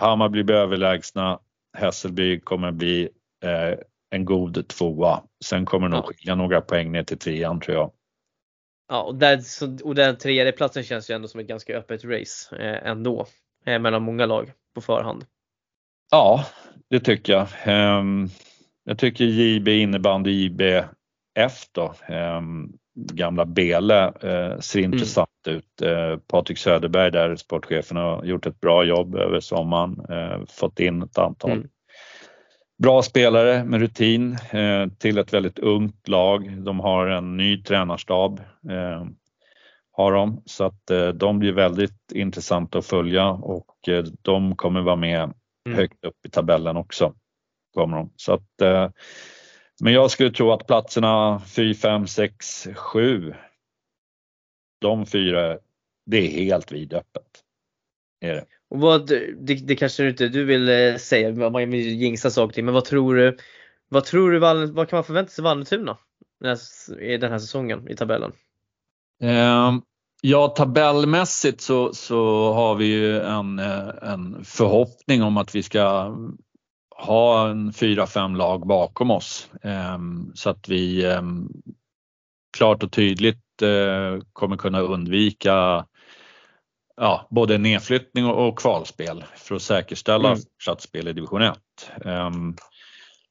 Hammarby blir överlägsna. Hässelby kommer bli eh, en god tvåa. Sen kommer det nog skilja några poäng ner till trean tror jag. Ja, och, där, och den tredje platsen känns ju ändå som ett ganska öppet race eh, ändå. Eh, mellan många lag på förhand. Ja, det tycker jag. Eh, jag tycker JB innebandy IBF då, eh, gamla Bele eh, ser mm. intressant ut. Eh, Patrik Söderberg där, sportchefen, har gjort ett bra jobb över sommaren. Eh, fått in ett antal mm. bra spelare med rutin eh, till ett väldigt ungt lag. De har en ny tränarstab. Eh, har de, så att eh, de blir väldigt intressanta att följa och eh, de kommer vara med mm. högt upp i tabellen också. Kommer de. Så att, men jag skulle tro att platserna 4, 5, 6, 7, de fyra, det är helt vidöppet. Är det. Och vad, det, det kanske inte du vill eh, säga, man vill jinxa saker till, men vad tror du, vad tror du, vad kan man förvänta sig Vallentuna i den här säsongen i tabellen? Um, ja, tabellmässigt så, så har vi ju en, eh, en förhoppning om att vi ska ha en fyra, fem lag bakom oss um, så att vi um, klart och tydligt uh, kommer kunna undvika ja, både nedflyttning och, kvalspel för att säkerställa mm. fortsatt spel i division 1. Um,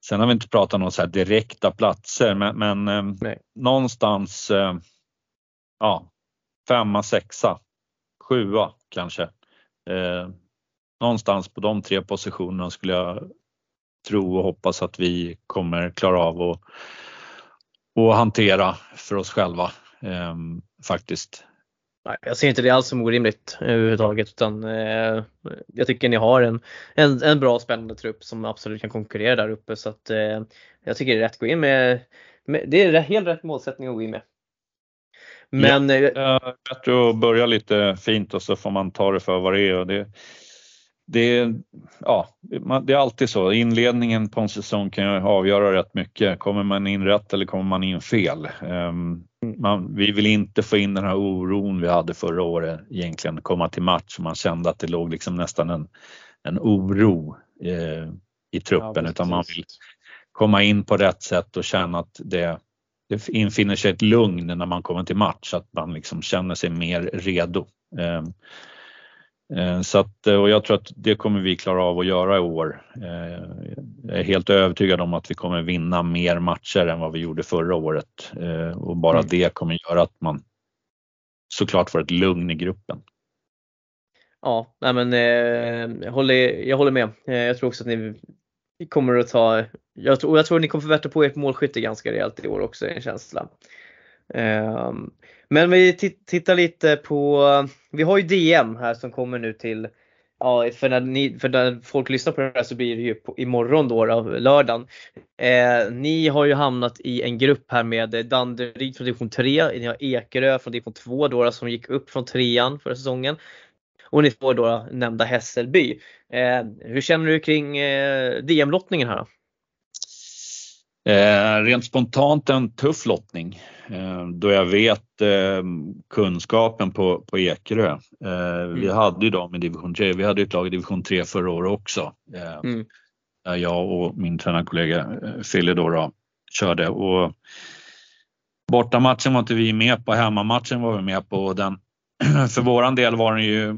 sen har vi inte pratat om några direkta platser men, men någonstans ja, femma, sexa, sjua kanske. Någonstans på de tre positionerna skulle jag tro och hoppas att vi kommer klara av att, att hantera för oss själva um, faktiskt. Nej, jag ser inte det alls som orimligt överhuvudtaget utan eh, jag tycker ni har en, en, en bra spännande trupp som absolut kan konkurrera där uppe så att eh, jag tycker det är rätt att gå in med, med det är helt rätt målsättning att gå in med. Men, ja, äh, bättre att börja lite fint och så får man ta det för vad det är. Och det, det, ja, det är alltid så. Inledningen på en säsong kan ju avgöra rätt mycket. Kommer man in rätt eller kommer man in fel? Um, man, vi vill inte få in den här oron vi hade förra året egentligen, komma till match och man kände att det låg liksom nästan en, en oro eh, i truppen ja, utan man vill komma in på rätt sätt och känna att det, det infinner sig ett lugn när man kommer till match, att man liksom känner sig mer redo. Eh, så att, eh, och jag tror att det kommer vi klara av att göra i år. Eh, jag är helt övertygad om att vi kommer vinna mer matcher än vad vi gjorde förra året och bara mm. det kommer göra att man såklart får ett lugn i gruppen. Ja, nej men jag, håller, jag håller med. Jag tror också att ni kommer att ta, jag tror, jag tror att ni kommer förbättra på ert målskytte ganska rejält i år också, en känsla. Ehm, men vi tittar lite på, vi har ju DM här som kommer nu till, ja för när, ni, för när folk lyssnar på det här så blir det ju på, imorgon då, då lördagen. Eh, ni har ju hamnat i en grupp här med Danderyd från division 3, ni har Ekerö från division 2 då, som gick upp från trean förra säsongen. Och ni får då nämnda Hässelby. Eh, hur känner du kring eh, DM-lottningen här då? Eh, rent spontant en tuff lottning eh, då jag vet eh, kunskapen på, på Ekerö. Eh, mm. Vi hade ju dem i division 3, vi hade ett lag i division 3 förra året också. Eh, mm. Jag och min tränarkollega eh, Fille då, då körde och bortamatchen var inte vi med på, hemmamatchen var vi med på och den, [clears throat] för våran del var den ju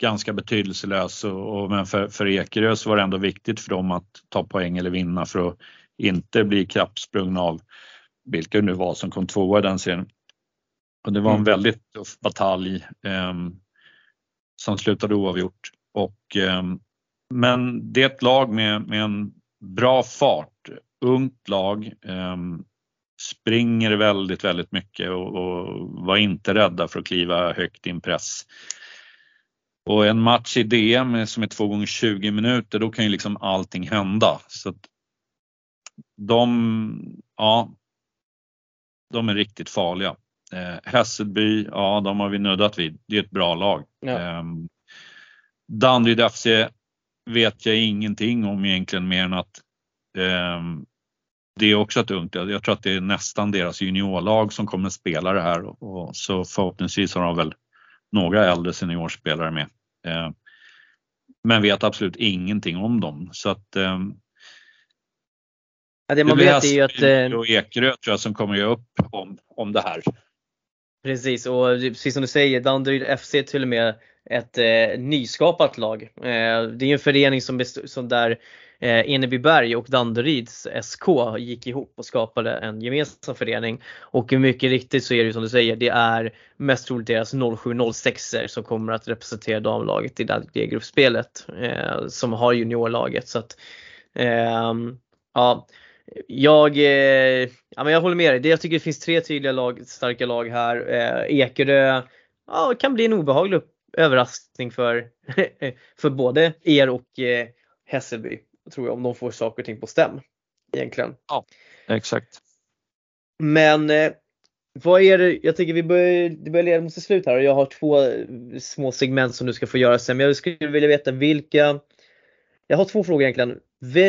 ganska betydelselös och, och men för, för Ekerö så var det ändå viktigt för dem att ta poäng eller vinna för att inte bli kappsprungna av vilka det nu var som kom tvåa i den serien. Och det var en mm. väldigt tuff batalj eh, som slutade oavgjort. Och, eh, men det är ett lag med, med en bra fart, ungt lag, eh, springer väldigt, väldigt mycket och, och, var inte rädda för att kliva högt i en press. Och en match i DM som är två gånger 20 minuter, då kan ju liksom allting hända. Så de, ja, de är riktigt farliga. Eh, Hässelby, ja de har vi nuddat vid. Det är ett bra lag. Ja. Eh, Danderyd FC vet jag ingenting om egentligen mer än att eh, det är också ett ungt, jag tror att det är nästan deras juniorlag som kommer spela det här och så förhoppningsvis har de väl några äldre seniorspelare med. Eh, men vet absolut ingenting om dem. Så att, eh, ja, det man det vet är ju att... Eh, och Ekerö tror jag som kommer ge upp om, om det här. Precis och precis som du säger, Danderyd FC till och med ett eh, nyskapat lag. Eh, det är en förening som, som där eh, Enebyberg och Danderyds SK gick ihop och skapade en gemensam förening. Och mycket riktigt så är det som du säger, det är mest troligt deras 0706 som kommer att representera damlaget i det gruppspelet eh, som har juniorlaget. Så att, eh, ja, jag, eh, ja, men jag håller med dig. Jag tycker det finns tre tydliga lag, starka lag här. Eh, Ekerö ja, kan bli en obehaglig överraskning för, [laughs] för både er och eh, Hässelby. Tror jag om de får saker och ting på stäm. Egentligen. Ja, exakt. Men eh, vad är det, jag tycker vi börjar, det börjar leda mot sitt slut här och jag har två små segment som du ska få göra sen. Men jag skulle vilja veta vilka, jag har två frågor egentligen.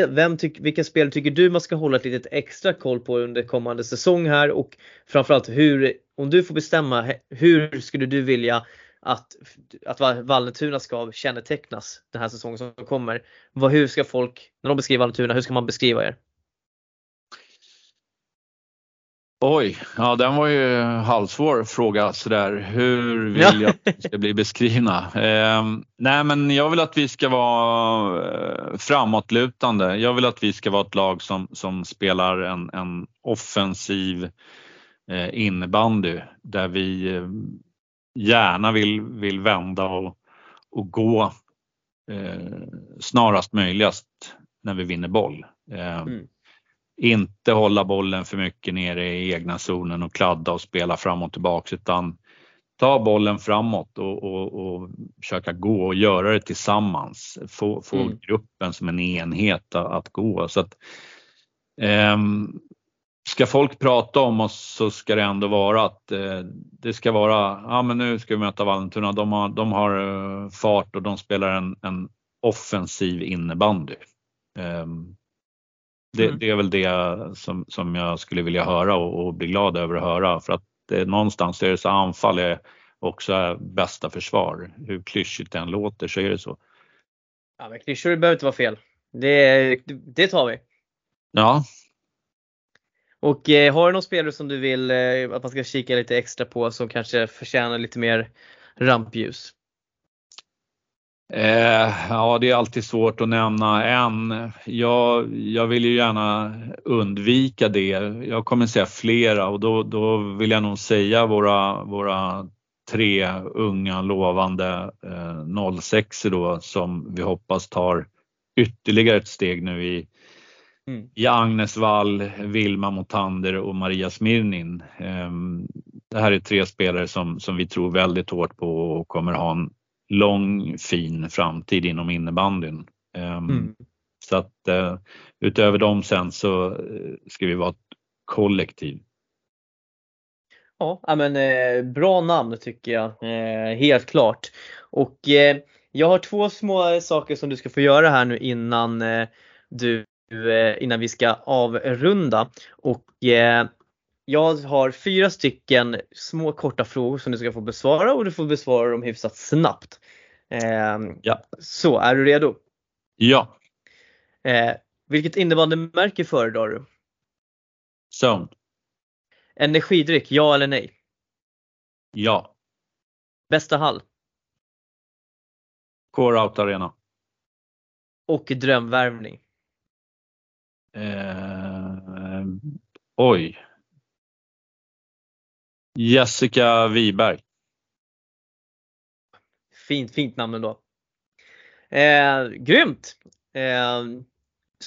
Vem tyck, vilka spel tycker du man ska hålla ett litet extra koll på under kommande säsong här och framförallt hur, om du får bestämma, hur skulle du vilja att, att Vallentuna ska kännetecknas den här säsongen som kommer. Vad, hur ska folk, när de beskriver Vallentuna, hur ska man beskriva er? Oj, ja den var ju halvsvår fråga sådär. Hur vill jag att vi ska bli beskrivna? Eh, nej men jag vill att vi ska vara eh, framåtlutande. Jag vill att vi ska vara ett lag som, som spelar en, en offensiv eh, innebandy där vi eh, gärna vill, vill vända och, och gå eh, snarast möjligast när vi vinner boll. Eh, mm. Inte hålla bollen för mycket nere i egna zonen och kladda och spela fram och tillbaks utan ta bollen framåt och, och, och försöka gå och göra det tillsammans. Få, få mm. gruppen som en enhet att, att gå. Så att, eh, ska folk prata om oss så ska det ändå vara att eh, det ska vara, ja men nu ska vi möta Vallentuna, de har, de har eh, fart och de spelar en, en offensiv innebandy. Eh, det, mm. det, är väl det som, som jag skulle vilja höra och, och bli glad över att höra för att det, någonstans är det så anfall är också bästa försvar. Hur klyschigt det än låter så är det så. Ja men klyschor behöver inte vara fel. Det, det tar vi. Ja, och eh, har du någon spelare som du vill eh, att man ska kika lite extra på som kanske förtjänar lite mer rampljus? Eh, ja, det är alltid svårt att nämna en. Jag, jag vill ju gärna undvika det. Jag kommer säga flera och då, då vill jag nog säga våra, våra tre unga lovande eh, 06 då som vi hoppas tar ytterligare ett steg nu i, Mm. I Agnes Wall, Vilma Motander och Maria Smirnin. Ehm, det här är tre spelare som, som vi tror väldigt hårt på och kommer ha en lång fin framtid inom innebandyn. Ehm, mm. Så att eh, utöver dem sen så eh, ska vi vara ett kollektiv. Ja, men eh, bra namn tycker jag, helt klart. Och jag har två små saker som du ska få göra här nu innan du Eh, innan vi ska avrunda. Och eh, jag har fyra stycken små korta frågor som du ska få besvara och du får besvara dem hyfsat snabbt. Ehm, ja. Så, är du redo? Ja. Eh, vilket innebandymärke föredrar du? Zone. Energidryck, ja eller nej? Ja. Bästa hall? Core Out Arena. Och drömvärvning? Eh, oj. Jessica Wiberg. Fint, fint namn ändå. Eh, grymt! Eh,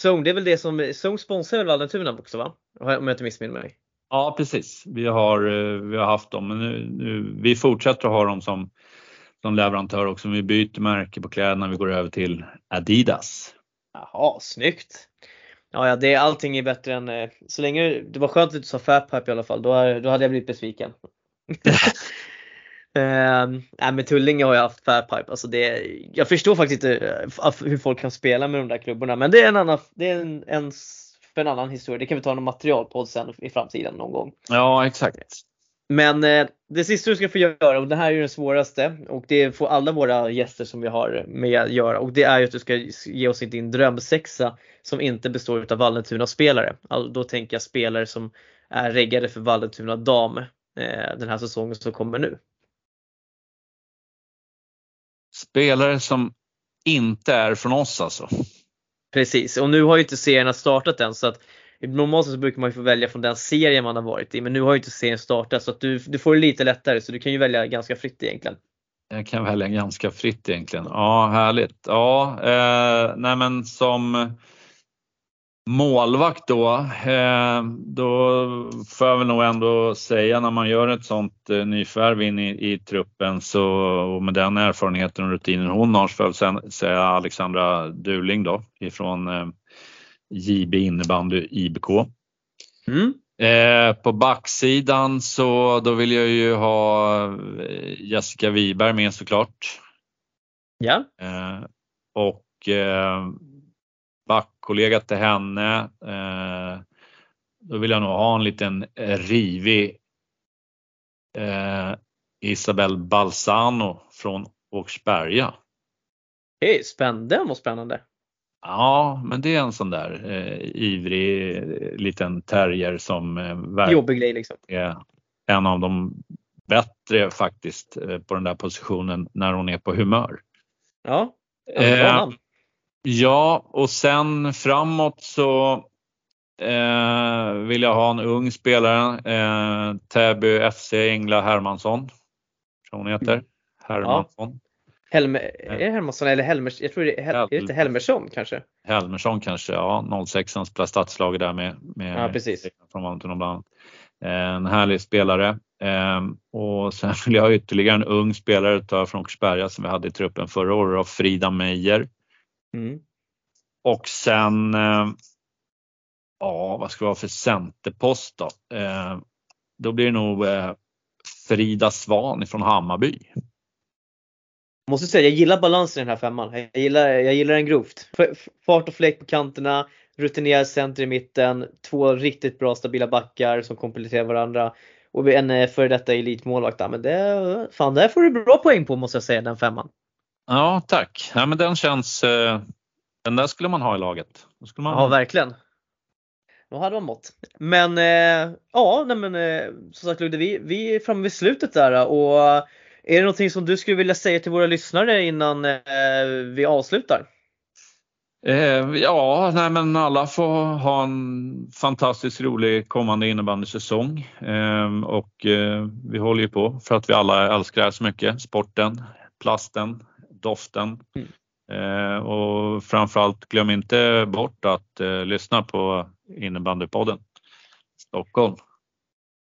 Zone, det är väl det som, Zone sponsrar väl Vallentuna också va? Om jag inte missminner mig. Ja precis, vi har, eh, vi har haft dem men nu, nu, vi fortsätter att ha dem som, som leverantör också. Vi byter märke på kläderna, vi går över till Adidas. Jaha, snyggt! Ja, ja det, allting är bättre än, eh, så länge det var skönt att du sa Fatpipe i alla fall, då, då hade jag blivit besviken. uh, [laughs] nej men Tullinge har ju haft Fatpipe, alltså det, jag förstår faktiskt inte uh, hur folk kan spela med de där klubborna men det är en annan, det är en, en för en annan historia. Det kan vi ta en materialpodd sen i framtiden någon gång. Ja exakt. Men eh, det sista du ska få göra, och det här är ju den svåraste och det får alla våra gäster som vi har med göra och det är ju att du ska ge oss din drömsexa som inte består av Vallentuna-spelare. Alltså, då tänker jag spelare som är reggade för Vallentuna dam eh, den här säsongen som kommer nu. Spelare som inte är från oss alltså? Precis, och nu har ju inte serierna startat än så att Normalt så brukar man ju få välja från den serien man har varit i men nu har ju inte serien startat så att du, du får det lite lättare så du kan ju välja ganska fritt egentligen. Jag kan välja ganska fritt egentligen. Ja, härligt. Ja, eh, nej men som målvakt då, eh, då får jag väl nog ändå säga när man gör ett sånt eh, nyförvärv in i, i, truppen så och med den erfarenheten och rutinen hon har så får jag väl säga Alexandra Duling då ifrån eh, JB innebandy IBK. Mm. Eh, på backsidan så då vill jag ju ha eh, Jessica Wiberg med såklart. Ja. Eh, och eh, backkollega till henne. Eh, då vill jag nog ha en liten rivig eh, Isabel Balsano från Åkersberga. Hej, spännande och spännande. Ja, men det är en sån där eh, ivrig eh, liten terrier som eh, Jobbig grej liksom. är en av de bättre faktiskt eh, på den där positionen när hon är på humör. Ja, eh, ja och sen framåt så eh, vill jag ha en ung spelare, eh, Täby FC Engla Hermansson. Som hon heter. Mm. Hermansson. Helme, är det Hermansson eller Helmers, jag tror det är, är det inte Helmersson kanske? Helmersson kanske, ja 06 spelar stadslaget där med, med ja, precis. från Vallentuna bland annat. En härlig spelare. Ehm, och sen [laughs] vill jag ha ytterligare en ung spelare ta från Åkersberga som vi hade i truppen förra året, av Frida Meijer. Mm. Och sen, ehm, ja vad ska vi ha för centerpost då? Ehm, då blir det nog eh, Frida Svan från Hammarby måste säga, jag gillar balansen i den här femman. Jag gillar, jag gillar den grovt. Fart och fläkt på kanterna, rutinerad center i mitten, två riktigt bra stabila backar som kompletterar varandra och en eh, före detta elitmålvakt. men det, fan, där får du bra poäng på måste jag säga, den femman. Ja, tack. Ja, men den känns, eh, den där skulle man ha i laget. Skulle man ja, verkligen. Då hade man mått. Men eh, ja, nej, men, som sagt Ludde, vi, vi är framme vid slutet där och är det någonting som du skulle vilja säga till våra lyssnare innan eh, vi avslutar? Eh, ja, nej men alla får ha en fantastiskt rolig kommande innebandysäsong eh, och eh, vi håller ju på för att vi alla älskar det här så mycket. Sporten, plasten, doften mm. Eh, och framförallt glöm inte bort att eh, lyssna på innebandypodden Stockholm.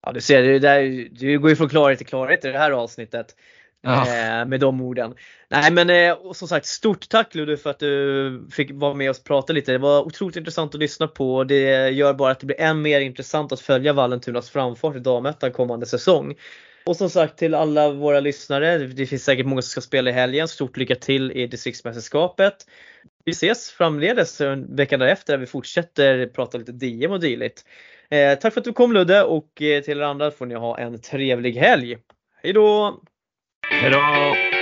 Ja du ser, det där, du går ju från klarhet till klarhet i det här avsnittet. Ja. Eh, med de orden. Nej men eh, som sagt stort tack Ludde för att du fick vara med och prata lite. Det var otroligt intressant att lyssna på och det gör bara att det blir än mer intressant att följa Vallentunas framfart i damettan kommande säsong. Och som sagt till alla våra lyssnare, det finns säkert många som ska spela i helgen. Stort lycka till i distriktsmästerskapet. Vi ses framledes veckan därefter där vi fortsätter prata lite DM och dylikt. Eh, tack för att du kom Ludde och eh, till er andra får ni ha en trevlig helg. Hejdå! Hejdå!